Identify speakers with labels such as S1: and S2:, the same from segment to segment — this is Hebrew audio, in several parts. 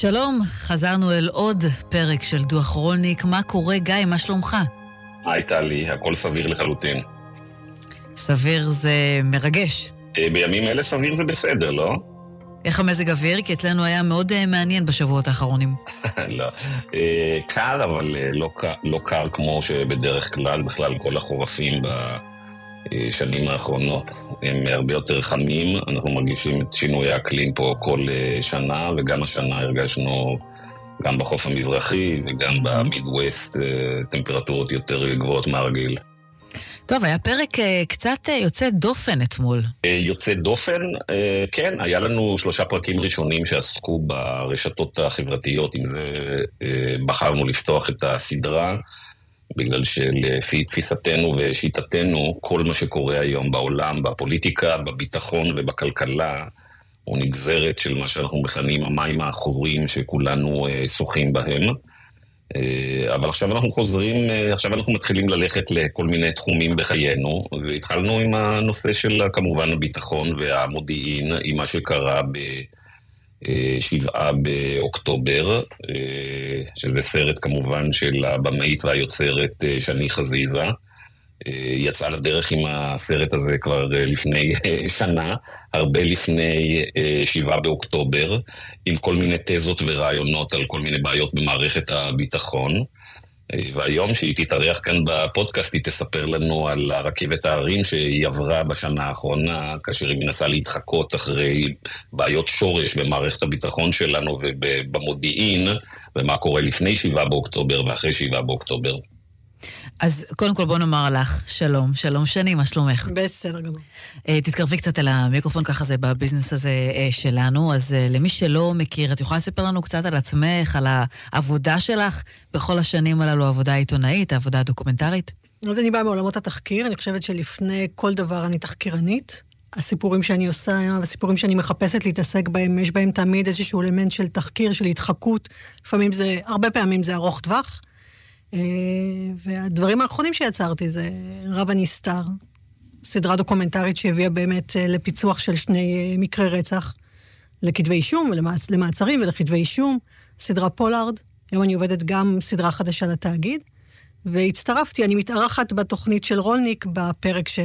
S1: שלום, חזרנו אל עוד פרק של דוח רולניק. מה קורה, גיא? מה שלומך?
S2: היי, טלי, הכל סביר לחלוטין.
S1: סביר זה מרגש.
S2: אה, בימים אלה סביר זה בסדר, לא?
S1: איך המזג אוויר? כי אצלנו היה מאוד uh, מעניין בשבועות האחרונים.
S2: לא. Uh, קר, אבל לא, לא קר כמו שבדרך כלל, בכלל כל החורפים בשנים האחרונות הם הרבה יותר חמים. אנחנו מרגישים את שינוי האקלים פה כל uh, שנה, וגם השנה הרגשנו, גם בחוף המזרחי וגם במידווסט, uh, טמפרטורות יותר גבוהות מהרגיל.
S1: טוב, היה פרק קצת יוצא דופן אתמול.
S2: יוצא דופן, כן, היה לנו שלושה פרקים ראשונים שעסקו ברשתות החברתיות, עם זה בחרנו לפתוח את הסדרה, בגלל שלפי תפיסתנו ושיטתנו, כל מה שקורה היום בעולם, בפוליטיקה, בביטחון ובכלכלה, הוא נגזרת של מה שאנחנו מכנים המים האחורים שכולנו uh, שוחים בהם. אה, אבל עכשיו אנחנו חוזרים, אה, עכשיו אנחנו מתחילים ללכת לכל מיני תחומים בחיינו, והתחלנו עם הנושא של כמובן הביטחון והמודיעין, עם מה שקרה בשבעה אה, באוקטובר, שזה סרט כמובן של הבמאית והיוצרת שני חזיזה. יצאה לדרך עם הסרט הזה כבר לפני שנה, הרבה לפני שבעה באוקטובר, עם כל מיני תזות ורעיונות על כל מיני בעיות במערכת הביטחון. והיום שהיא תתארח כאן בפודקאסט, היא תספר לנו על הרכבת ההרים שהיא עברה בשנה האחרונה, כאשר היא מנסה להתחקות אחרי בעיות שורש במערכת הביטחון שלנו ובמודיעין, ומה קורה לפני 7 באוקטובר ואחרי 7 באוקטובר.
S1: אז קודם כל בוא נאמר לך, שלום, שלום שני, מה שלומך?
S3: בסדר גמור.
S1: Uh, תתקרבי קצת אל המיקרופון, ככה זה בביזנס הזה uh, שלנו. אז uh, למי שלא מכיר, את יכולה לספר לנו קצת על עצמך, על העבודה שלך בכל השנים הללו, העבודה העיתונאית, העבודה הדוקומנטרית?
S3: אז אני באה מעולמות התחקיר, אני חושבת שלפני כל דבר אני תחקירנית. הסיפורים שאני עושה, הסיפורים שאני מחפשת להתעסק בהם, יש בהם תמיד איזשהו אלמנט של תחקיר, של התחקות. לפעמים זה, הרבה פעמים זה ארוך טווח. אה, והדברים האחרונים שיצרתי זה רב הנסתר, סדרה דוקומנטרית שהביאה באמת אה, לפיצוח של שני אה, מקרי רצח, לכתבי אישום, למעצ... למעצרים ולכתבי אישום, סדרה פולארד, היום אני עובדת גם סדרה חדשה לתאגיד, והצטרפתי, אני מתארחת בתוכנית של רולניק בפרק, ש...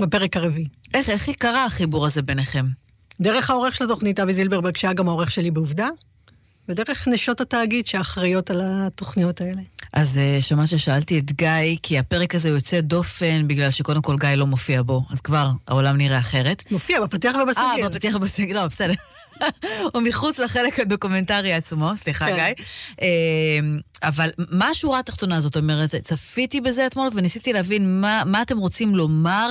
S3: בפרק הרביעי.
S1: איך, איך קרה החיבור הזה ביניכם?
S3: דרך העורך של התוכנית, אבי זילברברג, שהיה גם העורך שלי בעובדה, ודרך נשות התאגיד שאחראיות על התוכניות האלה.
S1: אז uh, שמעת ששאלתי את גיא, כי הפרק הזה יוצא דופן בגלל שקודם כל גיא לא מופיע בו, אז כבר העולם נראה אחרת.
S3: מופיע בפתיח ובסגיר.
S1: אה, בפתיח ובסגיר, לא, בסדר. הוא מחוץ לחלק הדוקומנטרי עצמו, סליחה כן. גיא. אמ, אבל מה השורה התחתונה הזאת אומרת? צפיתי בזה אתמול וניסיתי להבין מה, מה אתם רוצים לומר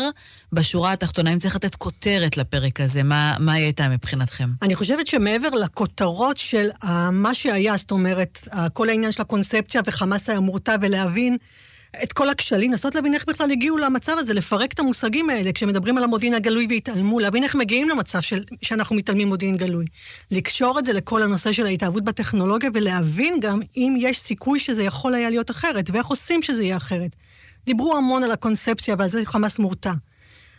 S1: בשורה התחתונה, אם צריך לתת כותרת לפרק הזה, מה, מה היא הייתה מבחינתכם?
S3: אני חושבת שמעבר לכותרות של מה שהיה, זאת אומרת, כל העניין של הקונספציה וחמאס היה מורתע ולהבין את כל הכשלים, לנסות להבין איך בכלל הגיעו למצב הזה, לפרק את המושגים האלה, כשמדברים על המודיעין הגלוי והתעלמו, להבין איך מגיעים למצב של, שאנחנו מתעלמים מודיעין גלוי. לקשור את זה לכל הנושא של ההתאהבות בטכנולוגיה, ולהבין גם אם יש סיכוי שזה יכול היה להיות אחרת, ואיך עושים שזה יהיה אחרת. דיברו המון על הקונספציה ועל זה חמאס מורתע.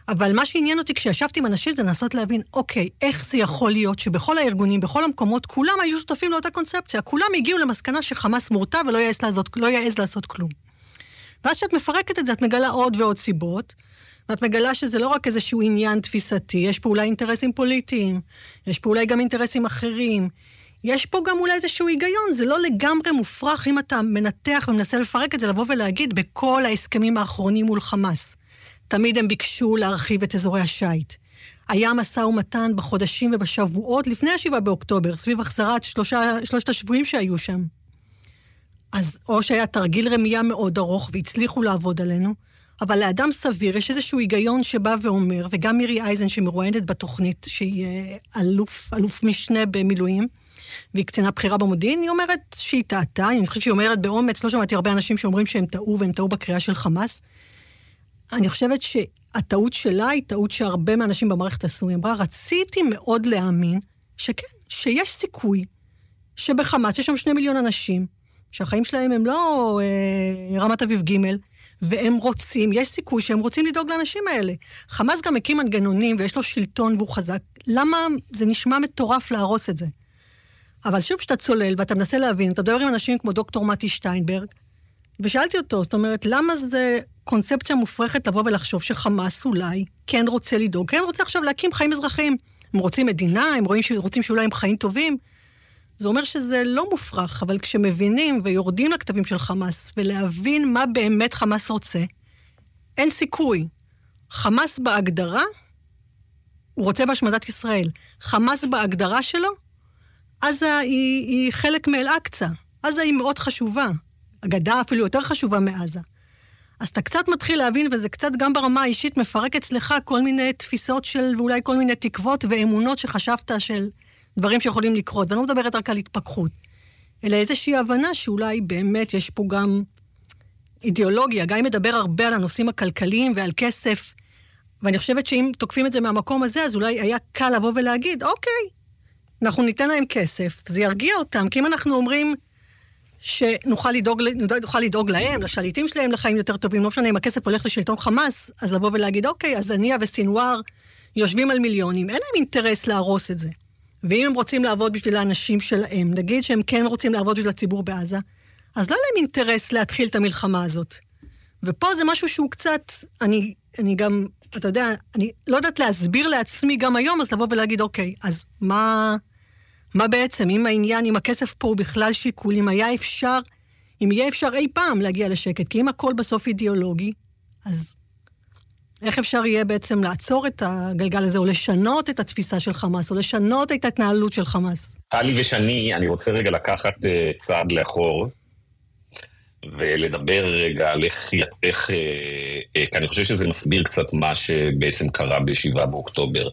S3: אבל מה שעניין אותי כשישבתי עם אנשים זה לנסות להבין, אוקיי, איך זה יכול להיות שבכל הארגונים, בכל המקומות, כולם היו שותפים לאותה קונספציה. כולם הגיעו למסקנה שחמאס מורתע ולא יעז לעשות, לא יעז לעשות כלום. ואז כשאת מפרקת את זה, את מגלה עוד ועוד סיבות, ואת מגלה שזה לא רק איזשהו עניין תפיסתי, יש פה אולי אינטרסים פוליטיים, יש פה אולי גם אינטרסים אחרים. יש פה גם אולי איזשהו היגיון, זה לא לגמרי מופרך אם אתה מנתח ומנסה לפרק את זה, לבוא ולהגיד בכל ההסכמים האחרונים מול חמאס. תמיד הם ביקשו להרחיב את אזורי השיט. היה משא ומתן בחודשים ובשבועות לפני ה-7 באוקטובר, סביב החזרת שלושה, שלושת השבויים שהיו שם. אז או שהיה תרגיל רמייה מאוד ארוך והצליחו לעבוד עלינו, אבל לאדם סביר יש איזשהו היגיון שבא ואומר, וגם מירי אייזן שמרואיינת בתוכנית, שהיא אה, אלוף, אלוף משנה במילואים, והיא קצינה בכירה במודיעין, היא אומרת שהיא טעתה, אני חושבת שהיא אומרת באומץ, לא שמעתי הרבה אנשים שאומרים שהם טעו והם טעו בקריאה של חמאס. אני חושבת שהטעות שלה היא טעות שהרבה מהאנשים במערכת עשו. היא אמרה, רציתי מאוד להאמין שכן, שיש סיכוי שבחמאס יש שם שני מיליון אנשים, שהחיים שלהם הם לא אה, רמת אביב ג', והם רוצים, יש סיכוי שהם רוצים לדאוג לאנשים האלה. חמאס גם הקים מנגנונים ויש לו שלטון והוא חזק. למה זה נשמע מטורף להרוס את זה? אבל שוב, כשאתה צולל ואתה מנסה להבין, אתה מדבר עם אנשים כמו דוקטור מתי שטיינברג, ושאלתי אותו, זאת אומרת, למה זה קונספציה מופרכת לבוא ולחשוב שחמאס אולי כן רוצה לדאוג, כן רוצה עכשיו להקים חיים אזרחיים. הם רוצים מדינה, הם רוצים שאולי הם חיים טובים. זה אומר שזה לא מופרך, אבל כשמבינים ויורדים לכתבים של חמאס, ולהבין מה באמת חמאס רוצה, אין סיכוי. חמאס בהגדרה, הוא רוצה בהשמדת ישראל. חמאס בהגדרה שלו, עזה היא, היא חלק מאל-אקצא. עזה היא מאוד חשובה. הגדה אפילו יותר חשובה מעזה. אז אתה קצת מתחיל להבין, וזה קצת גם ברמה האישית מפרק אצלך כל מיני תפיסות של, ואולי כל מיני תקוות ואמונות שחשבת של דברים שיכולים לקרות. ואני לא מדברת רק על התפכחות, אלא איזושהי הבנה שאולי באמת יש פה גם אידיאולוגיה. גיא מדבר הרבה על הנושאים הכלכליים ועל כסף, ואני חושבת שאם תוקפים את זה מהמקום הזה, אז אולי היה קל לבוא ולהגיד, אוקיי, אנחנו ניתן להם כסף, זה ירגיע אותם, כי אם אנחנו אומרים שנוכל לדאוג, נוכל לדאוג להם, לשליטים שלהם, לחיים יותר טובים, לא משנה אם הכסף הולך לשלטון חמאס, אז לבוא ולהגיד, אוקיי, אז הנייה וסינואר יושבים על מיליונים, אין להם אינטרס להרוס את זה. ואם הם רוצים לעבוד בשביל האנשים שלהם, נגיד שהם כן רוצים לעבוד בשביל הציבור בעזה, אז לא להם אינטרס להתחיל את המלחמה הזאת. ופה זה משהו שהוא קצת, אני, אני גם, אתה יודע, אני לא יודעת להסביר לעצמי גם היום, אז לבוא ולהגיד, אוקיי, אז מה, מה בעצם, אם העניין, אם הכסף פה הוא בכלל שיקול, אם היה אפשר, אם יהיה אפשר אי פעם להגיע לשקט, כי אם הכל בסוף אידיאולוגי, אז איך אפשר יהיה בעצם לעצור את הגלגל הזה, או לשנות את התפיסה של חמאס, או לשנות את ההתנהלות של חמאס?
S2: טלי ושני, אני רוצה רגע לקחת uh, צעד לאחור, ולדבר רגע על איך, איך uh, uh, כי אני חושב שזה מסביר קצת מה שבעצם קרה ב-7 באוקטובר.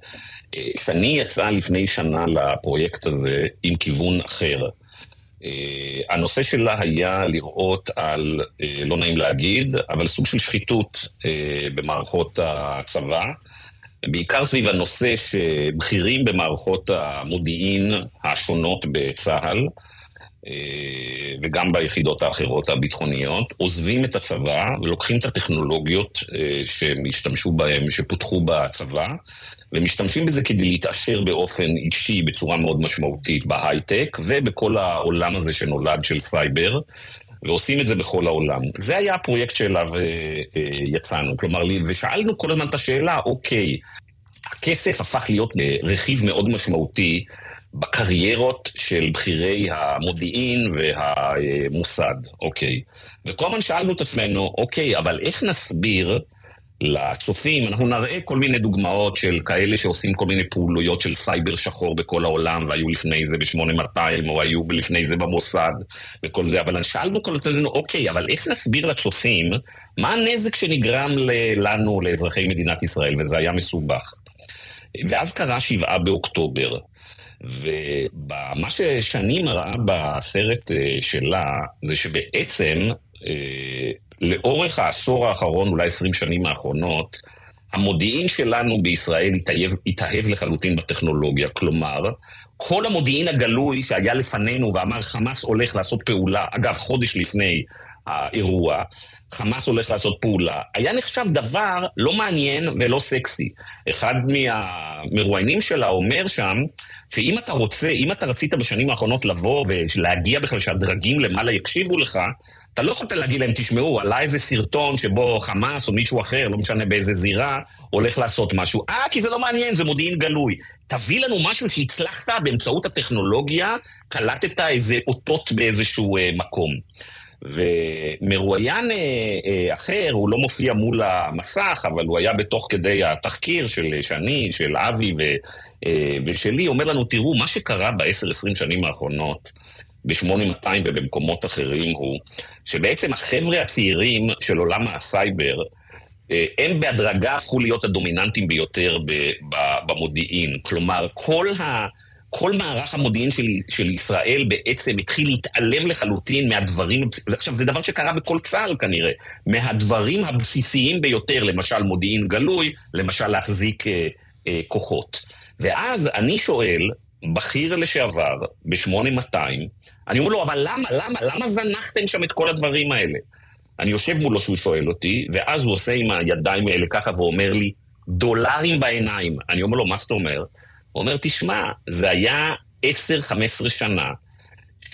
S2: שני יצאה לפני שנה לפרויקט הזה עם כיוון אחר. Uh, הנושא שלה היה לראות על, uh, לא נעים להגיד, אבל סוג של שחיתות uh, במערכות הצבא, בעיקר סביב הנושא שבכירים במערכות המודיעין השונות בצה"ל, וגם ביחידות האחרות הביטחוניות, עוזבים את הצבא ולוקחים את הטכנולוגיות שהם השתמשו בהן, שפותחו בצבא, ומשתמשים בזה כדי להתעשר באופן אישי בצורה מאוד משמעותית בהייטק ובכל העולם הזה שנולד של סייבר, ועושים את זה בכל העולם. זה היה הפרויקט שאליו אה, אה, יצאנו. כלומר, ושאלנו כל הזמן את השאלה, אוקיי, הכסף הפך להיות רכיב מאוד משמעותי בקריירות של בכירי המודיעין והמוסד, אוקיי. וכל הזמן שאלנו את עצמנו, אוקיי, אבל איך נסביר לצופים, אנחנו נראה כל מיני דוגמאות של כאלה שעושים כל מיני פעולויות של סייבר שחור בכל העולם, והיו לפני זה ב-8200, או היו לפני זה במוסד, וכל זה, אבל שאלנו כל הזמן, אוקיי, אבל איך נסביר לצופים מה הנזק שנגרם לנו, לאזרחי מדינת ישראל, וזה היה מסובך. ואז קרה שבעה באוקטובר, ומה ששני מראה בסרט אה, שלה, זה שבעצם אה, לאורך העשור האחרון, אולי עשרים שנים האחרונות, המודיעין שלנו בישראל התאהב, התאהב לחלוטין בטכנולוגיה. כלומר, כל המודיעין הגלוי שהיה לפנינו ואמר חמאס הולך לעשות פעולה, אגב, חודש לפני האירוע, חמאס הולך לעשות פעולה, היה נחשב דבר לא מעניין ולא סקסי. אחד מהמרואיינים שלה אומר שם, שאם אתה רוצה, אם אתה רצית בשנים האחרונות לבוא ולהגיע בכלל שהדרגים למעלה יקשיבו לך, אתה לא יכולת להגיד להם, תשמעו, עלה איזה סרטון שבו חמאס או מישהו אחר, לא משנה באיזה זירה, הולך לעשות משהו. אה, כי זה לא מעניין, זה מודיעין גלוי. תביא לנו משהו שהצלחת באמצעות הטכנולוגיה, קלטת איזה אותות באיזשהו אה, מקום. ומרואיין אה, אה, אחר, הוא לא מופיע מול המסך, אבל הוא היה בתוך כדי התחקיר של שני, של אבי ו, אה, ושלי, אומר לנו, תראו, מה שקרה בעשר עשרים שנים האחרונות, ב-8200 ובמקומות אחרים הוא שבעצם החבר'ה הצעירים של עולם הסייבר, אה, הם בהדרגה הפכו להיות הדומיננטים ביותר במודיעין. כלומר, כל, ה, כל מערך המודיעין של, של ישראל בעצם התחיל להתעלם לחלוטין מהדברים, עכשיו זה דבר שקרה בכל צה"ל כנראה, מהדברים הבסיסיים ביותר, למשל מודיעין גלוי, למשל להחזיק אה, אה, כוחות. ואז אני שואל, בכיר לשעבר, ב-8200, אני אומר לו, אבל למה, למה, למה זנחתם שם את כל הדברים האלה? אני יושב מולו שהוא שואל אותי, ואז הוא עושה עם הידיים האלה ככה ואומר לי, דולרים בעיניים. אני אומר לו, מה זאת אומרת? הוא אומר, תשמע, זה היה 10-15 שנה,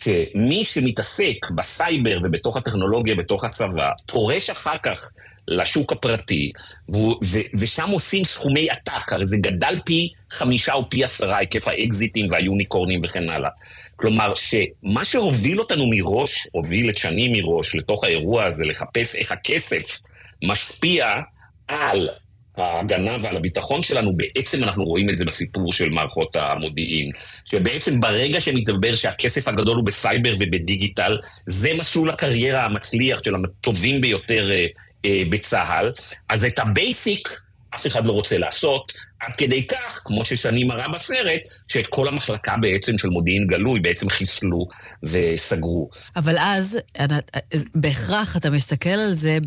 S2: שמי שמתעסק בסייבר ובתוך הטכנולוגיה, בתוך הצבא, פורש אחר כך לשוק הפרטי, ו- ו- ושם עושים סכומי עתק, הרי זה גדל פי חמישה או פי עשרה היקף האקזיטים והיוניקורנים וכן הלאה. כלומר, שמה שהוביל אותנו מראש, הוביל את שנים מראש לתוך האירוע הזה, לחפש איך הכסף משפיע על ההגנה ועל הביטחון שלנו, בעצם אנחנו רואים את זה בסיפור של מערכות המודיעין. שבעצם ברגע שמתברר שהכסף הגדול הוא בסייבר ובדיגיטל, זה מסלול הקריירה המצליח של הטובים ביותר אה, בצה"ל, אז את ה basic אף אחד לא רוצה לעשות, עד כדי כך, כמו ששני מראה בסרט, שאת כל המחלקה בעצם של מודיעין גלוי בעצם חיסלו וסגרו.
S1: אבל אז, בהכרח אתה מסתכל על זה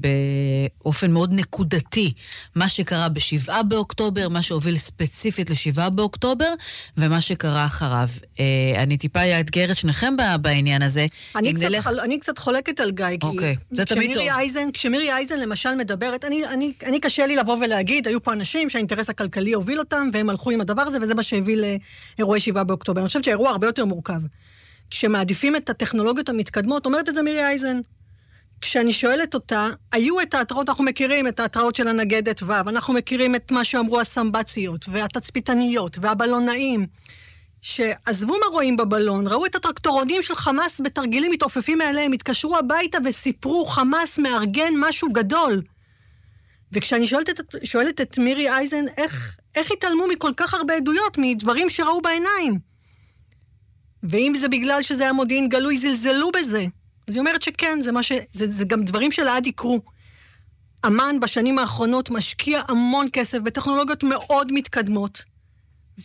S1: באופן מאוד נקודתי. מה שקרה בשבעה באוקטובר, מה שהוביל ספציפית לשבעה באוקטובר, ומה שקרה אחריו. אה, אני טיפה אאתגר את שניכם בעניין הזה.
S3: אני, קצת, נלך... חל... אני קצת חולקת על גיא, כי...
S1: אוקיי, זה תמיד טוב.
S3: אייזן, כשמירי אייזן למשל מדברת, אני, אני, אני קשה לי לבוא ולהגיד, היו פה אנשים שהאינטרס הכלכלי הוביל אותם, והם הלכו עם הדבר הזה, וזה מה שהביא לאירועי שבעה באוקטובר. אני חושבת שהאירוע הרבה יותר מורכב. כשמעדיפים את הטכנולוגיות המתקדמות, אומרת את זה מירי אייזן. כשאני שואלת אותה, היו את ההתראות, אנחנו מכירים את ההתראות של הנגדת ו', אנחנו מכירים את מה שאמרו הסמב"ציות, והתצפיתניות, והבלונאים, שעזבו מה רואים בבלון, ראו את הטרקטורונים של חמאס בתרגילים מתעופפים מעליהם, התקשרו הביתה וסיפרו, חמאס מארגן משהו גדול. וכשאני שואלת את, שואלת את מירי אייזן, איך, איך התעלמו מכל כך הרבה עדויות, מדברים שראו בעיניים? ואם זה בגלל שזה היה מודיעין גלוי, זלזלו בזה. אז היא אומרת שכן, זה, ש... זה, זה גם דברים שלעד יקרו. אמ"ן בשנים האחרונות משקיע המון כסף בטכנולוגיות מאוד מתקדמות.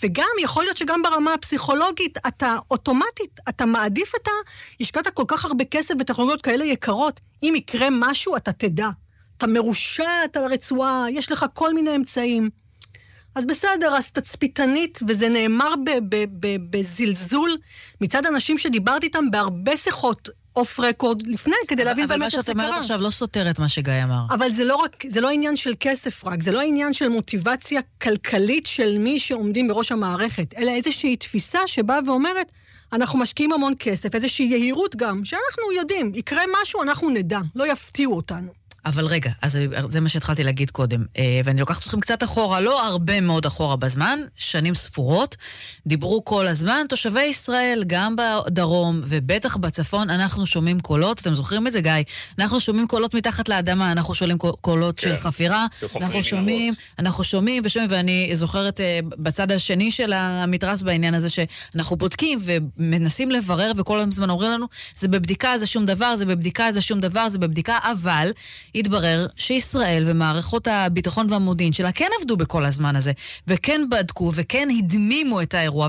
S3: וגם, יכול להיות שגם ברמה הפסיכולוגית, אתה אוטומטית, אתה מעדיף את ה... השקעת כל כך הרבה כסף בטכנולוגיות כאלה יקרות. אם יקרה משהו, אתה תדע. אתה מרושעת על הרצועה, יש לך כל מיני אמצעים. אז בסדר, אז תצפיתנית, וזה נאמר בזלזול מצד אנשים שדיברתי איתם בהרבה שיחות אוף רקורד לפני, כדי להבין באמת איך זה קרה.
S1: אבל מה שאת אומרת עכשיו לא סותר את מה שגיא אמר.
S3: אבל זה לא רק, זה לא עניין של כסף רק, זה לא עניין של מוטיבציה כלכלית של מי שעומדים בראש המערכת, אלא איזושהי תפיסה שבאה ואומרת, אנחנו משקיעים המון כסף, איזושהי יהירות גם, שאנחנו יודעים, יקרה משהו, אנחנו נדע, לא יפתיעו אותנו.
S1: אבל רגע, אז זה מה שהתחלתי להגיד קודם, אה, ואני לוקחת אתכם קצת אחורה, לא הרבה מאוד אחורה בזמן, שנים ספורות. דיברו כל הזמן, תושבי ישראל, גם בדרום ובטח בצפון, אנחנו שומעים קולות, אתם זוכרים את זה, גיא? אנחנו שומעים קולות מתחת לאדמה, אנחנו שומעים קולות כן, של חפירה, אנחנו שומעים, אנחנו שומעים ושומעים, ואני זוכרת אה, בצד השני של המתרס בעניין הזה, שאנחנו בודקים ומנסים לברר, וכל הזמן אומרים לנו, זה בבדיקה, זה שום דבר, זה בבדיקה, זה שום דבר, זה בבדיקה, אבל... התברר שישראל ומערכות הביטחון והמודיעין שלה כן עבדו בכל הזמן הזה, וכן בדקו, וכן הדמימו את האירוע,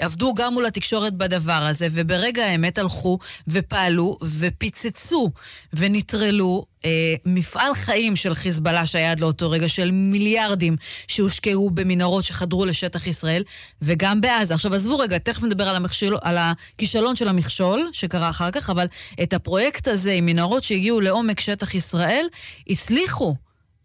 S1: ועבדו גם מול התקשורת בדבר הזה, וברגע האמת הלכו ופעלו ופיצצו ונטרלו אה, מפעל חיים של חיזבאללה שהיה עד לאותו רגע, של מיליארדים שהושקעו במנהרות שחדרו לשטח ישראל, וגם בעזה. עכשיו, עזבו רגע, תכף נדבר על, המכשול, על הכישלון של המכשול, שקרה אחר כך, אבל את הפרויקט הזה עם מנהרות שהגיעו לעומק שטח ישראל, הצליחו.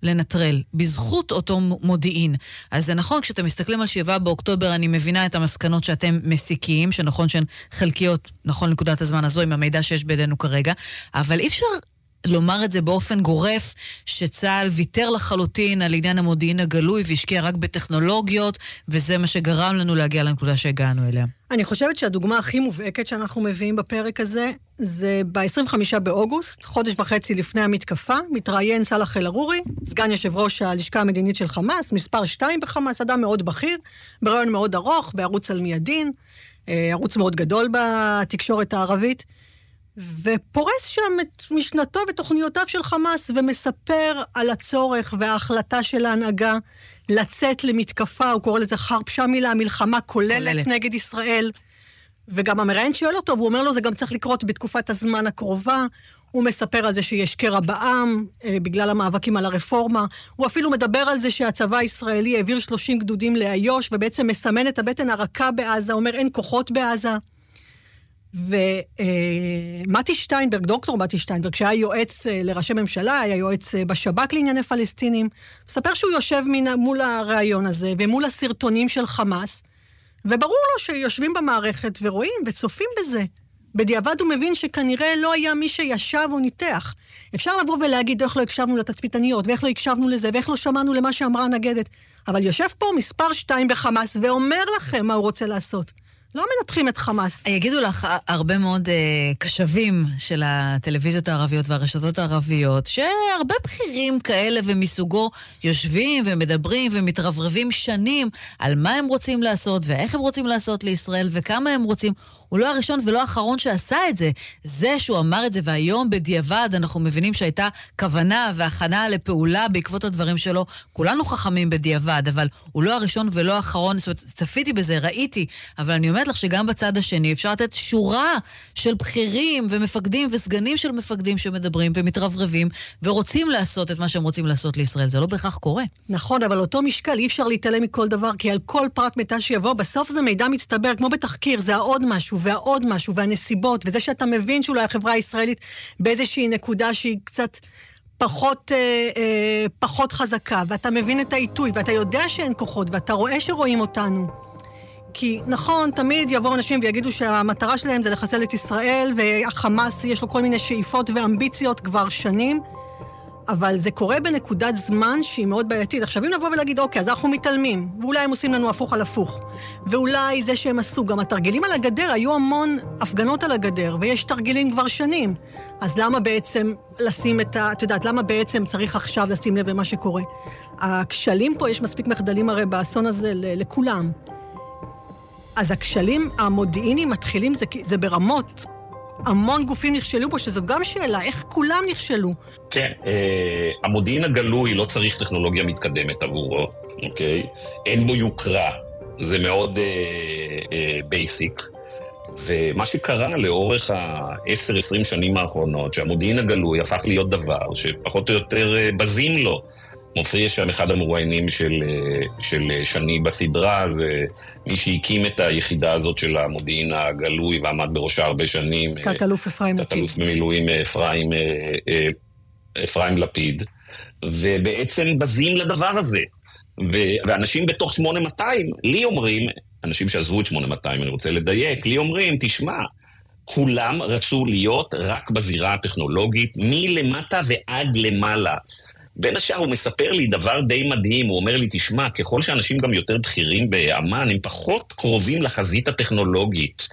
S1: לנטרל, בזכות אותו מודיעין. אז זה נכון, כשאתם מסתכלים על 7 באוקטובר, אני מבינה את המסקנות שאתם מסיקים, שנכון שהן חלקיות, נכון לנקודת הזמן הזו, עם המידע שיש בידינו כרגע, אבל אי אפשר לומר את זה באופן גורף, שצה"ל ויתר לחלוטין על עניין המודיעין הגלוי והשקיע רק בטכנולוגיות, וזה מה שגרם לנו להגיע לנקודה שהגענו אליה.
S3: אני חושבת שהדוגמה הכי מובהקת שאנחנו מביאים בפרק הזה, זה ב-25 באוגוסט, חודש וחצי לפני המתקפה, מתראיין סאלח אל-ערורי, סגן יושב ראש הלשכה המדינית של חמאס, מספר 2 בחמאס, אדם מאוד בכיר, בריאיון מאוד ארוך, בערוץ על מיידין, אה, ערוץ מאוד גדול בתקשורת הערבית. ופורס שם את משנתו ותוכניותיו של חמאס, ומספר על הצורך וההחלטה של ההנהגה לצאת למתקפה, הוא קורא לזה חרפ שמילה, מלחמה כוללת, כוללת נגד ישראל. וגם המראיין שואל אותו, והוא אומר לו, זה גם צריך לקרות בתקופת הזמן הקרובה. הוא מספר על זה שיש קרע בעם, אה, בגלל המאבקים על הרפורמה. הוא אפילו מדבר על זה שהצבא הישראלי העביר 30 גדודים לאיו"ש, ובעצם מסמן את הבטן הרכה בעזה, אומר אין כוחות בעזה. ומתי שטיינברג, דוקטור מתי שטיינברג, שהיה יועץ אה, לראשי ממשלה, היה יועץ אה, בשב"כ לענייני פלסטינים, מספר שהוא יושב מול הריאיון הזה ומול הסרטונים של חמאס, וברור לו שיושבים במערכת ורואים וצופים בזה. בדיעבד הוא מבין שכנראה לא היה מי שישב או ניתח. אפשר לבוא ולהגיד איך לא הקשבנו לתצפיתניות, ואיך לא הקשבנו לזה, ואיך לא שמענו למה שאמרה הנגדת. אבל יושב פה מספר שתיים בחמאס ואומר לכם מה הוא רוצה לעשות. לא מנתחים את חמאס.
S1: יגידו לך הרבה מאוד uh, קשבים של הטלוויזיות הערביות והרשתות הערביות, שהרבה בכירים כאלה ומסוגו יושבים ומדברים ומתרברבים שנים על מה הם רוצים לעשות ואיך הם רוצים לעשות לישראל וכמה הם רוצים. הוא לא הראשון ולא האחרון שעשה את זה. זה שהוא אמר את זה, והיום בדיעבד אנחנו מבינים שהייתה כוונה והכנה לפעולה בעקבות הדברים שלו. כולנו חכמים בדיעבד, אבל הוא לא הראשון ולא האחרון. זאת אומרת, צפיתי בזה, ראיתי, אבל אני אומרת לך שגם בצד השני אפשר לתת שורה של בכירים ומפקדים וסגנים של מפקדים שמדברים ומתרברבים ורוצים לעשות את מה שהם רוצים לעשות לישראל. זה לא בהכרח קורה.
S3: נכון, אבל אותו משקל אי אפשר להתעלם מכל דבר, כי על כל פרט מידע שיבוא, בסוף זה מידע מצטבר, כמו בתחקיר, זה העוד והעוד משהו, והנסיבות, וזה שאתה מבין שאולי החברה הישראלית באיזושהי נקודה שהיא קצת פחות, אה, אה, פחות חזקה, ואתה מבין את העיתוי, ואתה יודע שאין כוחות, ואתה רואה שרואים אותנו. כי נכון, תמיד יבואו אנשים ויגידו שהמטרה שלהם זה לחסל את ישראל, והחמאס יש לו כל מיני שאיפות ואמביציות כבר שנים. אבל זה קורה בנקודת זמן שהיא מאוד בעייתית. עכשיו, אם נבוא ולהגיד, אוקיי, אז אנחנו מתעלמים, ואולי הם עושים לנו הפוך על הפוך, ואולי זה שהם עשו, גם התרגילים על הגדר, היו המון הפגנות על הגדר, ויש תרגילים כבר שנים. אז למה בעצם לשים את ה... את יודעת, למה בעצם צריך עכשיו לשים לב למה שקורה? הכשלים פה, יש מספיק מחדלים הרי באסון הזה לכולם. אז הכשלים המודיעיניים מתחילים, זה, זה ברמות המון גופים נכשלו בו, שזו גם שאלה, איך כולם נכשלו?
S2: כן, אה, המודיעין הגלוי לא צריך טכנולוגיה מתקדמת עבורו, אוקיי? אין בו יוקרה, זה מאוד בייסיק. אה, אה, ומה שקרה לאורך ה-10-20 שנים האחרונות, שהמודיעין הגלוי הפך להיות דבר שפחות או יותר אה, בזים לו. מופיע שם אחד המרואיינים של, אה, של שני בסדרה, זה מי שהקים את היחידה הזאת של המודיעין הגלוי ועמד בראשה הרבה שנים.
S3: אה, תת-אלוף אפרים לפיד.
S2: תת-אלוף במילואים אה, אפרים, אפרים לפיד, ובעצם בזים לדבר הזה. ואנשים בתוך 8200, לי אומרים, אנשים שעזבו את 8200, אני רוצה לדייק, לי אומרים, תשמע, כולם רצו להיות רק בזירה הטכנולוגית, מלמטה ועד למעלה. בין השאר הוא מספר לי דבר די מדהים, הוא אומר לי, תשמע, ככל שאנשים גם יותר בכירים באמ"ן, הם פחות קרובים לחזית הטכנולוגית.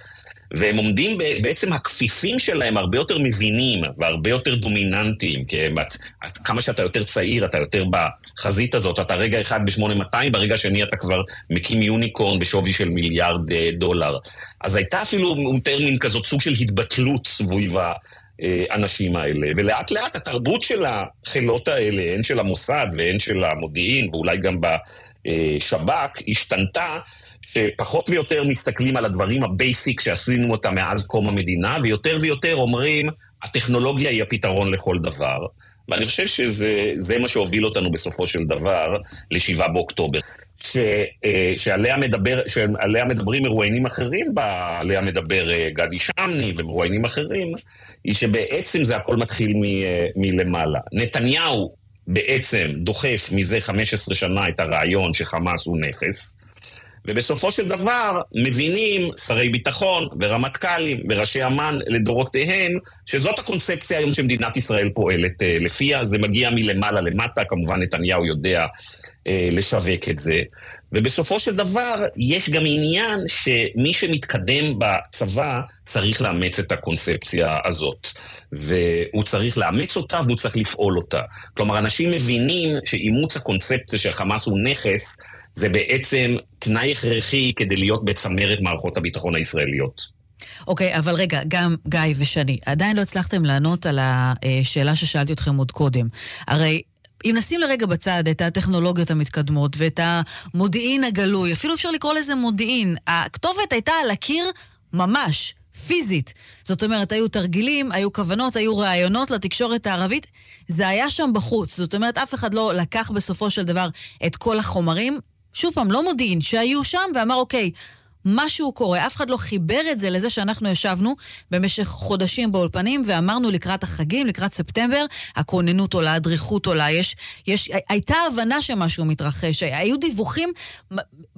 S2: והם עומדים, בעצם הכפיפים שלהם הרבה יותר מבינים והרבה יותר דומיננטיים, כמה שאתה יותר צעיר, אתה יותר בחזית הזאת, אתה רגע אחד ב-8200, ברגע השני אתה כבר מקים יוניקורן בשווי של מיליארד אה, דולר. אז הייתה אפילו טרמין כזאת, סוג של התבטלות סביב האנשים האלה. ולאט לאט התרבות של החילות האלה, הן של המוסד והן של המודיעין, ואולי גם בשב"כ, השתנתה. שפחות ויותר מסתכלים על הדברים ה basic שעשינו אותם מאז קום המדינה, ויותר ויותר אומרים, הטכנולוגיה היא הפתרון לכל דבר. ואני חושב שזה מה שהוביל אותנו בסופו של דבר ל-7 באוקטובר. ש, אה, שעליה, מדבר, שעליה מדברים מרואיינים אחרים, עליה מדבר אה, גדי שמני ומרואיינים אחרים, היא שבעצם זה הכל מתחיל מ, אה, מלמעלה. נתניהו בעצם דוחף מזה 15 שנה את הרעיון שחמאס הוא נכס, ובסופו של דבר מבינים שרי ביטחון ורמטכ"לים וראשי אמ"ן לדורותיהם, שזאת הקונספציה היום שמדינת ישראל פועלת לפיה, זה מגיע מלמעלה למטה, כמובן נתניהו יודע אה, לשווק את זה. ובסופו של דבר, יש גם עניין שמי שמתקדם בצבא צריך לאמץ את הקונספציה הזאת. והוא צריך לאמץ אותה והוא צריך לפעול אותה. כלומר, אנשים מבינים שאימוץ הקונספציה שחמאס הוא נכס, זה בעצם תנאי הכרחי כדי להיות בצמרת מערכות הביטחון הישראליות.
S1: אוקיי, okay, אבל רגע, גם גיא ושני, עדיין לא הצלחתם לענות על השאלה ששאלתי אתכם עוד קודם. הרי אם נשים לרגע בצד את הטכנולוגיות המתקדמות ואת המודיעין הגלוי, אפילו אפשר לקרוא לזה מודיעין, הכתובת הייתה על הקיר ממש, פיזית. זאת אומרת, היו תרגילים, היו כוונות, היו ראיונות לתקשורת הערבית, זה היה שם בחוץ. זאת אומרת, אף אחד לא לקח בסופו של דבר את כל החומרים, שוב פעם, לא מודיעין, שהיו שם ואמר, אוקיי, משהו קורה. אף אחד לא חיבר את זה לזה שאנחנו ישבנו במשך חודשים באולפנים ואמרנו לקראת החגים, לקראת ספטמבר, הכוננות עולה, הדריכות עולה, יש, יש, הייתה הבנה שמשהו מתרחש, היו דיווחים,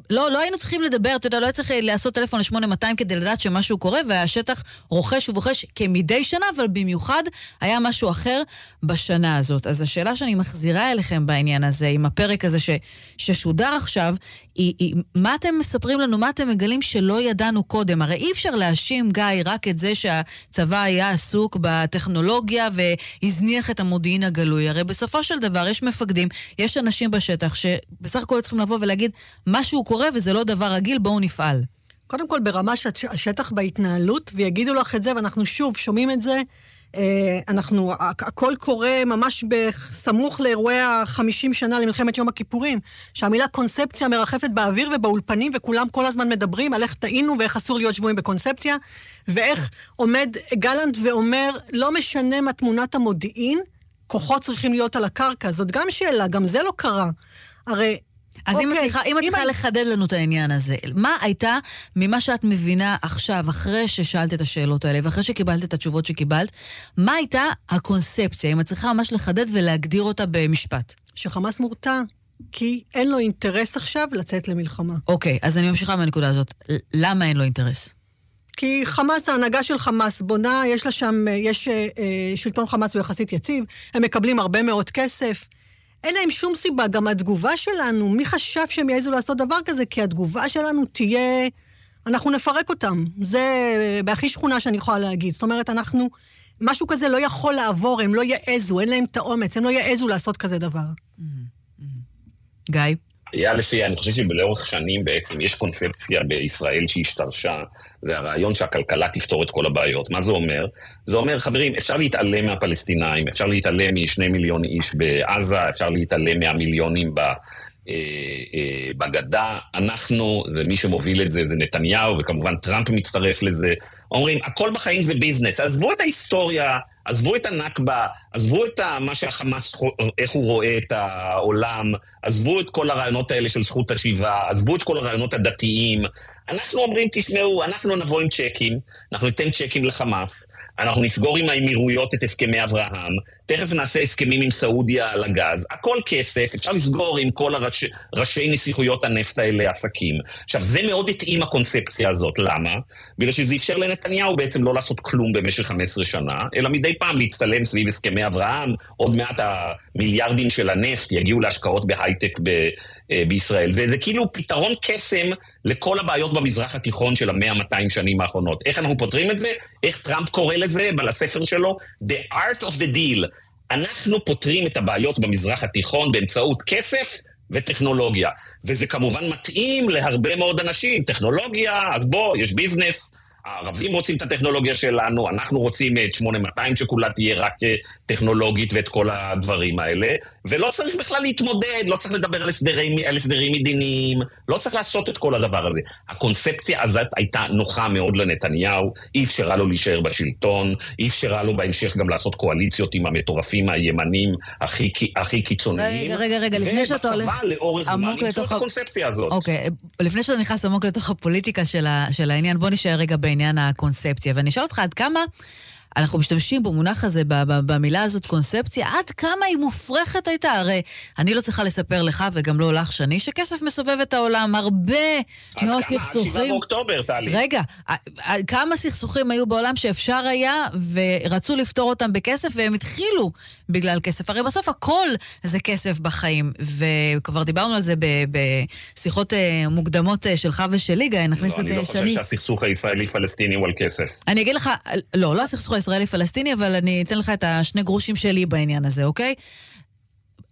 S1: לא, לא היינו צריכים לדבר, אתה יודע, לא היה צריך לעשות טלפון ל-8200 כדי לדעת שמשהו קורה, והשטח רוכש ובוחש כמדי שנה, אבל במיוחד היה משהו אחר בשנה הזאת. אז השאלה שאני מחזירה אליכם בעניין הזה, עם הפרק הזה ש, ששודר עכשיו, היא, היא, מה אתם מספרים לנו, מה אתם מגלים שלא ידענו קודם? הרי אי אפשר להאשים, גיא, רק את זה שהצבא היה עסוק בטכנולוגיה והזניח את המודיעין הגלוי. הרי בסופו של דבר יש מפקדים, יש אנשים בשטח שבסך הכל צריכים לבוא ולהגיד, משהו קורה וזה לא דבר רגיל, בואו נפעל.
S3: קודם כל ברמה השטח בהתנהלות, ויגידו לך את זה, ואנחנו שוב שומעים את זה. אה, אנחנו, הכל קורה ממש בסמוך לאירועי ה-50 שנה למלחמת יום הכיפורים, שהמילה קונספציה מרחפת באוויר ובאולפנים, וכולם כל הזמן מדברים על איך טעינו ואיך אסור להיות שבויים בקונספציה, ואיך עומד גלנט ואומר, לא משנה מה תמונת המודיעין, כוחות צריכים להיות על הקרקע. זאת גם שאלה, גם זה לא קרה. הרי
S1: אז אוקיי, אם את צריכה, אם את צריכה לחדד לנו את העניין הזה, מה הייתה ממה שאת מבינה עכשיו, אחרי ששאלת את השאלות האלה, ואחרי שקיבלת את התשובות שקיבלת, מה הייתה הקונספציה, אם את צריכה ממש לחדד ולהגדיר אותה במשפט?
S3: שחמאס מורתע. כי אין לו אינטרס עכשיו לצאת למלחמה.
S1: אוקיי, אז אני ממשיכה מהנקודה הזאת. למה אין לו אינטרס?
S3: כי חמאס, ההנהגה של חמאס בונה, יש לה שם, יש אה, אה שלטון חמאס הוא יחסית יציב, הם מקבלים הרבה מאוד כסף. אין להם שום סיבה. גם התגובה שלנו, מי חשב שהם יעזו לעשות דבר כזה? כי התגובה שלנו תהיה... אנחנו נפרק אותם. זה בהכי שכונה שאני יכולה להגיד. זאת אומרת, אנחנו... משהו כזה לא יכול לעבור, הם לא יעזו, אין להם את האומץ, הם לא יעזו לעשות כזה דבר.
S1: גיא?
S2: היה לפי, אני חושב שלאורך שנים בעצם יש קונספציה בישראל שהשתרשה, זה הרעיון שהכלכלה תפתור את כל הבעיות. מה זה אומר? זה אומר, חברים, אפשר להתעלם מהפלסטינאים, אפשר להתעלם משני מיליון איש בעזה, אפשר להתעלם מהמיליונים ב... אה, אה, בגדה, אנחנו, זה מי שמוביל את זה, זה נתניהו, וכמובן טראמפ מצטרף לזה. אומרים, הכל בחיים זה ביזנס, עזבו את ההיסטוריה עזבו את הנכבה, עזבו את מה שהחמאס, איך הוא רואה את העולם, עזבו את כל הרעיונות האלה של זכות השיבה, עזבו את כל הרעיונות הדתיים. אנחנו אומרים, תשמעו, אנחנו נבוא עם צ'קים, אנחנו ניתן צ'קים לחמאס, אנחנו נסגור עם האמירויות את הסכמי אברהם, תכף נעשה הסכמים עם סעודיה על הגז, הכל כסף, אפשר לסגור עם כל הראש, נסיכויות הנפט האלה עסקים. עכשיו, זה מאוד התאים הקונספציה הזאת, למה? בגלל שזה אפשר לנתניהו בעצם לא לעשות כלום במשך 15 שנה, אלא מדי פעם להצטלם סביב הסכמי אברהם, עוד מעט המיליארדים של הנפט יגיעו להשקעות בהייטק ב, בישראל. זה, זה כאילו פתרון קסם לכל הבעיות במזרח התיכון של המאה-מאתיים שנים האחרונות. איך אנחנו פותרים את זה? איך טראמפ קורא לזה בספר שלו? The art of the deal. אנחנו פותרים את הבעיות במזרח התיכון באמצעות כסף וטכנולוגיה. וזה כמובן מתאים להרבה מאוד אנשים. טכנולוגיה, אז בוא, יש ביזנס, הערבים רוצים את הטכנולוגיה שלנו, אנחנו רוצים את 8200 שכולה תהיה רק אה, טכנולוגית ואת כל הדברים האלה, ולא צריך בכלל להתמודד, לא צריך לדבר על הסדרים, על הסדרים מדיניים, לא צריך לעשות את כל הדבר הזה. הקונספציה הזאת הייתה נוחה מאוד לנתניהו, היא אפשרה לו להישאר בשלטון, היא אפשרה לו בהמשך גם לעשות קואליציות עם המטורפים הימנים הכי, הכי קיצוניים.
S1: רגע, רגע, רגע, לפני שאתה הולך
S2: עמוק לתוך... את הקונספציה הזאת.
S1: אוקיי, לפני שאתה נכנס עמוק לתוך הפוליטיקה של, ה, של העניין, בוא נשאר רגע בעניין הקונספציה. ואני אשאל אותך עד כמה אנחנו משתמשים במונח הזה, במילה הזאת, קונספציה, עד כמה היא מופרכת הייתה? הרי אני לא צריכה לספר לך, וגם לא לך, שני, שכסף מסובב את העולם, הרבה מאוד סכסוכים. עד כמה? עד 7
S2: באוקטובר, טלי.
S1: רגע, כמה סכסוכים היו בעולם שאפשר היה, ורצו לפתור אותם בכסף, והם התחילו בגלל כסף. הרי בסוף הכל זה כסף בחיים, וכבר דיברנו על זה בשיחות אה, מוקדמות אה, שלך ושלי, גיא, נכניס
S2: לא, את שני. לא, אני לא חושב שהסכסוך הישראלי-פלסטיני הוא על כסף.
S1: אני אגיד לך, לא, לא הסכסוך הישראלי-פלסטיני, אבל אני אתן לך את השני גרושים שלי בעניין הזה, אוקיי?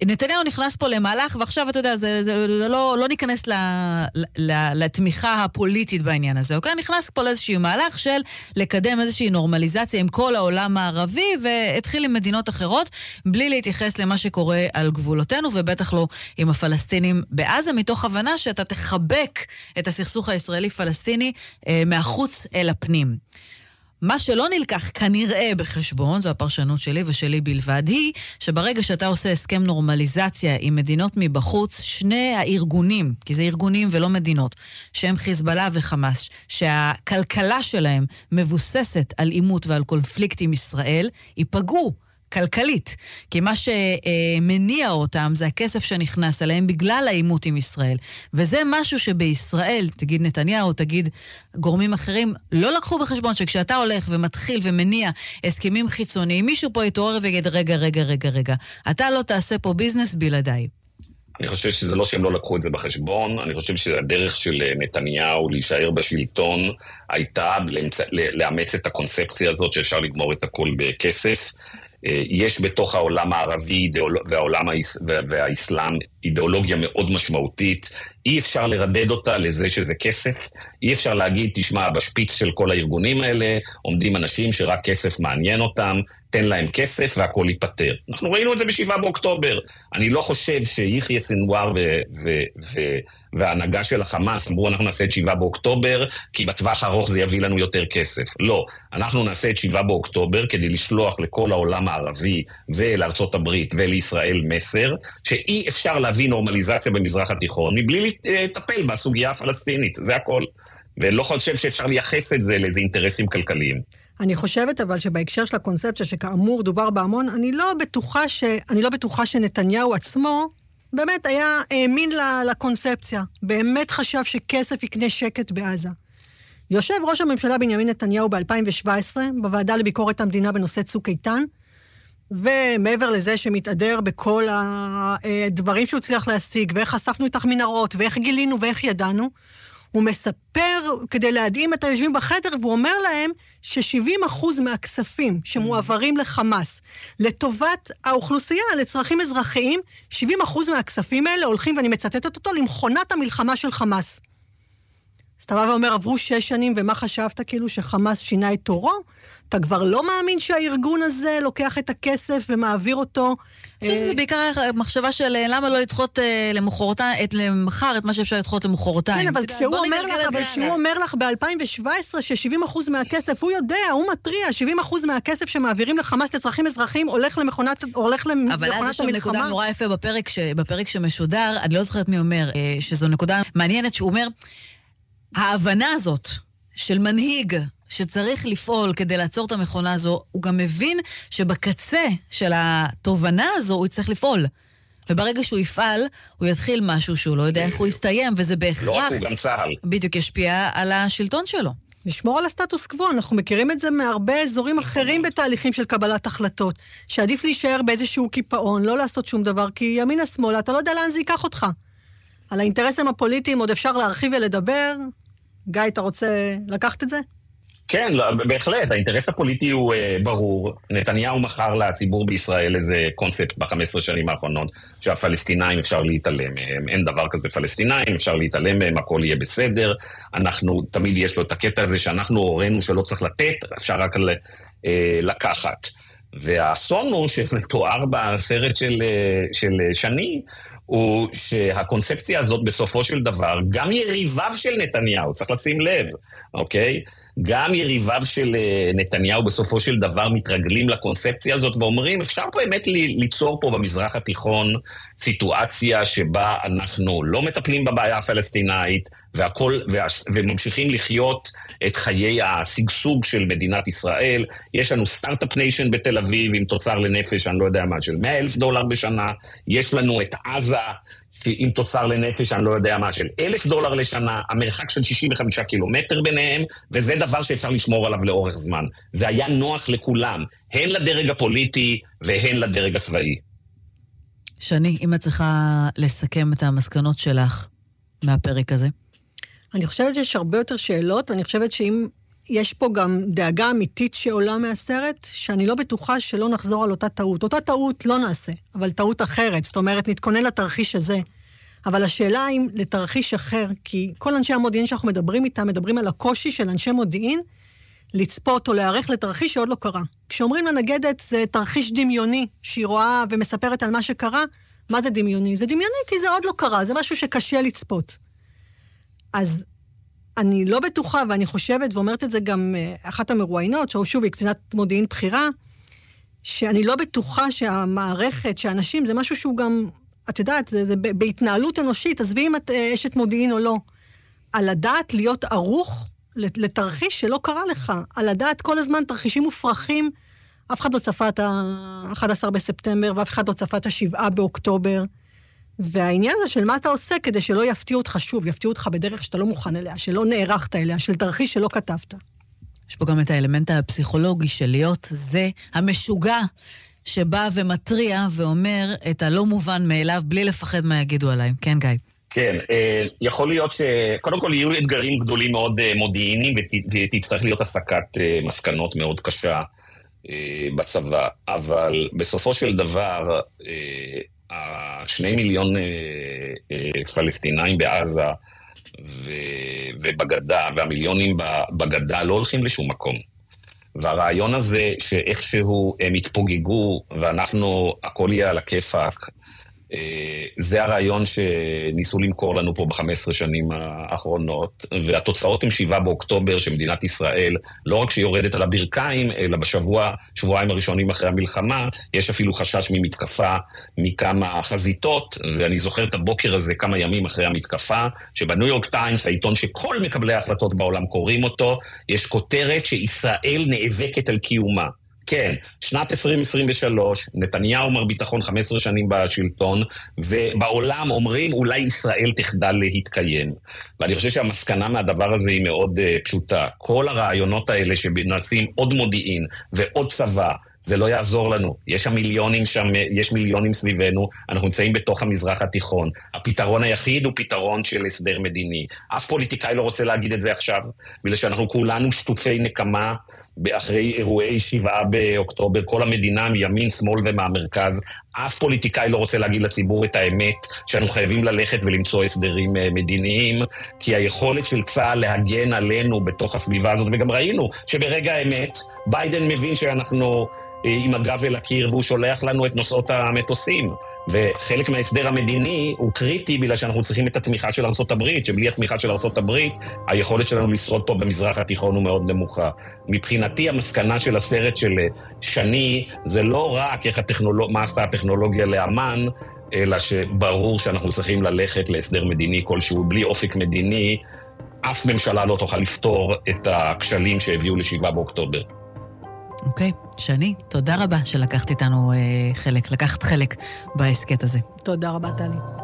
S1: נתניהו נכנס פה למהלך, ועכשיו, אתה יודע, זה, זה, זה לא, לא ניכנס ל, ל, לתמיכה הפוליטית בעניין הזה, אוקיי? נכנס פה לאיזשהו מהלך של לקדם איזושהי נורמליזציה עם כל העולם הערבי, והתחיל עם מדינות אחרות, בלי להתייחס למה שקורה על גבולותינו, ובטח לא עם הפלסטינים בעזה, מתוך הבנה שאתה תחבק את הסכסוך הישראלי-פלסטיני אה, מהחוץ אל הפנים. מה שלא נלקח כנראה בחשבון, זו הפרשנות שלי ושלי בלבד, היא שברגע שאתה עושה הסכם נורמליזציה עם מדינות מבחוץ, שני הארגונים, כי זה ארגונים ולא מדינות, שהם חיזבאללה וחמאס, שהכלכלה שלהם מבוססת על עימות ועל קונפליקט עם ישראל, ייפגעו. כלכלית. כי מה שמניע אותם זה הכסף שנכנס אליהם בגלל העימות עם ישראל. וזה משהו שבישראל, תגיד נתניהו, תגיד גורמים אחרים, לא לקחו בחשבון שכשאתה הולך ומתחיל ומניע הסכמים חיצוניים, מישהו פה יתעורר ויגיד, רגע, רגע, רגע, רגע, אתה לא תעשה פה ביזנס בלעדיי.
S2: אני חושב שזה לא שהם לא לקחו את זה בחשבון, אני חושב שהדרך של נתניהו להישאר בשלטון הייתה לאמץ את הקונספציה הזאת שאפשר לגמור את הכל בכסף. אה, יש בתוך העולם הערבי והעולם והאסלאם אידיאולוגיה מאוד משמעותית, אי אפשר לרדד אותה לזה שזה כסף, אי אפשר להגיד, תשמע, בשפיץ של כל הארגונים האלה עומדים אנשים שרק כסף מעניין אותם, תן להם כסף והכל ייפתר. אנחנו ראינו את זה ב-7 באוקטובר. אני לא חושב שיחיא סנוואר וההנהגה של החמאס אמרו, אנחנו נעשה את 7 באוקטובר, כי בטווח הארוך זה יביא לנו יותר כסף. לא, אנחנו נעשה את 7 באוקטובר כדי לשלוח לכל העולם הערבי ולארצות הברית ולישראל מסר, שאי אפשר להביא נורמליזציה במזרח התיכון מבלי לטפל בסוגיה הפלסטינית, זה הכל. ולא חושב שאפשר לייחס את זה לאיזה אינטרסים כלכליים.
S3: אני חושבת אבל שבהקשר של הקונספציה, שכאמור דובר בה המון, אני לא בטוחה, ש... אני לא בטוחה שנתניהו עצמו באמת היה, האמין לקונספציה. באמת חשב שכסף יקנה שקט בעזה. יושב ראש הממשלה בנימין נתניהו ב-2017 בוועדה לביקורת המדינה בנושא צוק איתן, ומעבר לזה שמתהדר בכל הדברים שהוא הצליח להשיג, ואיך חשפנו את המנהרות, ואיך גילינו ואיך ידענו, הוא מספר כדי להדהים את היושבים בחדר, והוא אומר להם ש-70% מהכספים שמועברים לחמאס לטובת האוכלוסייה, לצרכים אזרחיים, 70% מהכספים האלה הולכים, ואני מצטטת אותו, למכונת המלחמה של חמאס. אז אתה בא ואומר, עברו שש שנים, ומה חשבת, כאילו, שחמאס שינה את תורו? אתה כבר לא מאמין שהארגון הזה לוקח את הכסף ומעביר אותו?
S1: אני חושבת שזה בעיקר מחשבה של אה, למה לא לדחות אה, למחרתיים, למחר את מה שאפשר לדחות למחרתיים.
S3: כן, אבל כשהוא אומר לך, אבל כשהוא אומר לך ב-2017 ש-70% מהכסף, הוא יודע, הוא מתריע, 70% מהכסף שמעבירים לחמאס לצרכים אזרחיים הולך למכונת,
S1: המלחמה. אבל אז יש שם נקודה נורא יפה בפרק, שמשודר, אני לא זוכרת מי אומר, אה, שזו נקודה מעניינת, שהוא אומר, ההבנה הזאת של מנהיג שצריך לפעול כדי לעצור את המכונה הזו, הוא גם מבין שבקצה של התובנה הזו הוא יצטרך לפעול. וברגע שהוא יפעל, הוא יתחיל משהו שהוא לא יודע איך הוא יסתיים, וזה בהכרח... לא
S2: רק הוא, גם צה"ל.
S1: בדיוק ישפיע על השלטון שלו.
S3: לשמור על הסטטוס קוו, אנחנו מכירים את זה מהרבה אזורים אחרים בתהליכים של קבלת החלטות, שעדיף להישאר באיזשהו קיפאון, לא לעשות שום דבר, כי ימינה-שמאלה, אתה לא יודע לאן זה ייקח אותך. על האינטרסים הפוליטיים עוד אפשר להרחיב ולדבר. גיא, אתה רוצה לקחת את זה?
S2: כן, לא, בהחלט, האינטרס הפוליטי הוא uh, ברור. נתניהו מכר לציבור בישראל איזה קונספט ב-15 שנים האחרונות, שהפלסטינאים אפשר להתעלם מהם. אין דבר כזה פלסטינאים, אפשר להתעלם מהם, הכל יהיה בסדר. אנחנו, תמיד יש לו את הקטע הזה שאנחנו הורינו שלא צריך לתת, אפשר רק ל, uh, לקחת. והאסון הוא שמתואר בסרט של, uh, של שני, הוא שהקונספציה הזאת בסופו של דבר, גם יריביו של נתניהו, צריך לשים לב, אוקיי? גם יריביו של אה, נתניהו בסופו של דבר מתרגלים לקונספציה הזאת ואומרים, אפשר באמת ליצור פה במזרח התיכון סיטואציה שבה אנחנו לא מטפלים בבעיה הפלסטינאית והכל, וממשיכים לחיות את חיי השגשוג של מדינת ישראל. יש לנו start-up nation בתל אביב עם תוצר לנפש, אני לא יודע מה, של 100 אלף דולר בשנה. יש לנו את עזה, עם תוצר לנפש, אני לא יודע מה, של אלף דולר לשנה, המרחק של 65 קילומטר ביניהם, וזה דבר שאפשר לשמור עליו לאורך זמן. זה היה נוח לכולם, הן לדרג הפוליטי והן לדרג הצבאי.
S1: שני, אם את צריכה לסכם את המסקנות שלך מהפרק הזה.
S3: אני חושבת שיש הרבה יותר שאלות, ואני חושבת שאם יש פה גם דאגה אמיתית שעולה מהסרט, שאני לא בטוחה שלא נחזור על אותה טעות. אותה טעות לא נעשה, אבל טעות אחרת. זאת אומרת, נתכונן לתרחיש הזה. אבל השאלה אם לתרחיש אחר, כי כל אנשי המודיעין שאנחנו מדברים איתם, מדברים על הקושי של אנשי מודיעין לצפות או להיערך לתרחיש שעוד לא קרה. כשאומרים לנגדת זה תרחיש דמיוני, שהיא רואה ומספרת על מה שקרה, מה זה דמיוני? זה דמיוני כי זה עוד לא קרה, זה משהו שקשה לצפות. אז אני לא בטוחה, ואני חושבת, ואומרת את זה גם אה, אחת המרואיינות, שוב, היא קצינת מודיעין בכירה, שאני לא בטוחה שהמערכת, שאנשים, זה משהו שהוא גם, את יודעת, זה, זה בהתנהלות אנושית, עזבי אם את אה, אשת מודיעין או לא. על הדעת להיות ערוך לתרחיש שלא קרה לך, על הדעת כל הזמן תרחישים מופרכים. אף אחד לא צפה את ה-11 בספטמבר, ואף אחד לא צפה את ה-7 באוקטובר. והעניין הזה של מה אתה עושה כדי שלא יפתיעו אותך שוב, יפתיעו אותך בדרך שאתה לא מוכן אליה, שלא נערכת אליה, של תרחיש שלא כתבת.
S1: יש פה גם את האלמנט הפסיכולוגי של להיות זה המשוגע שבא ומתריע ואומר את הלא מובן מאליו בלי לפחד מה יגידו עליי. כן, גיא.
S2: כן, אה, יכול להיות שקודם כל יהיו אתגרים גדולים מאוד אה, מודיעיניים ותצטרך להיות הסקת אה, מסקנות מאוד קשה בצבא, אבל בסופו של דבר השני מיליון פלסטינאים בעזה ובגדה, והמיליונים בגדה לא הולכים לשום מקום. והרעיון הזה שאיכשהו הם יתפוגגו ואנחנו, הכל יהיה על הכיפאק, זה הרעיון שניסו למכור לנו פה ב-15 שנים האחרונות, והתוצאות הן 7 באוקטובר, שמדינת ישראל, לא רק שהיא יורדת על הברכיים, אלא בשבוע, שבועיים הראשונים אחרי המלחמה, יש אפילו חשש ממתקפה מכמה חזיתות, ואני זוכר את הבוקר הזה כמה ימים אחרי המתקפה, שבניו יורק טיימס, העיתון שכל מקבלי ההחלטות בעולם קוראים אותו, יש כותרת שישראל נאבקת על קיומה. כן, שנת 2023, נתניהו מר ביטחון 15 שנים בשלטון, ובעולם אומרים אולי ישראל תחדל להתקיים. ואני חושב שהמסקנה מהדבר הזה היא מאוד uh, פשוטה. כל הרעיונות האלה שנעשים עוד מודיעין ועוד צבא, זה לא יעזור לנו. יש שם מיליונים שם, יש מיליונים סביבנו, אנחנו נמצאים בתוך המזרח התיכון. הפתרון היחיד הוא פתרון של הסדר מדיני. אף פוליטיקאי לא רוצה להגיד את זה עכשיו, בגלל שאנחנו כולנו שטופי נקמה. אחרי אירועי שבעה באוקטובר, כל המדינה מימין, שמאל ומהמרכז, אף פוליטיקאי לא רוצה להגיד לציבור את האמת, שאנחנו חייבים ללכת ולמצוא הסדרים אה, מדיניים, כי היכולת של צה"ל להגן עלינו בתוך הסביבה הזאת, וגם ראינו שברגע האמת, ביידן מבין שאנחנו... אה, עם הגב אל הקיר, והוא שולח לנו את נושאות המטוסים. וחלק מההסדר המדיני הוא קריטי בגלל שאנחנו צריכים את התמיכה של ארה"ב, שבלי התמיכה של ארה"ב, היכולת שלנו לשרוד פה במזרח התיכון הוא מאוד נמוכה. מבחינתי, המסקנה של הסרט של אה, שני, זה לא רק איך הטכנולוג... מה עשתה הטכנולוגיה לאמן, אלא שברור שאנחנו צריכים ללכת להסדר מדיני כלשהו, בלי אופק מדיני. אף ממשלה לא תוכל לפתור את הכשלים שהביאו ל-7 באוקטובר.
S1: אוקיי, okay. שני, תודה רבה שלקחת איתנו אה, חלק, לקחת חלק בהסכת הזה.
S3: תודה רבה, טלי.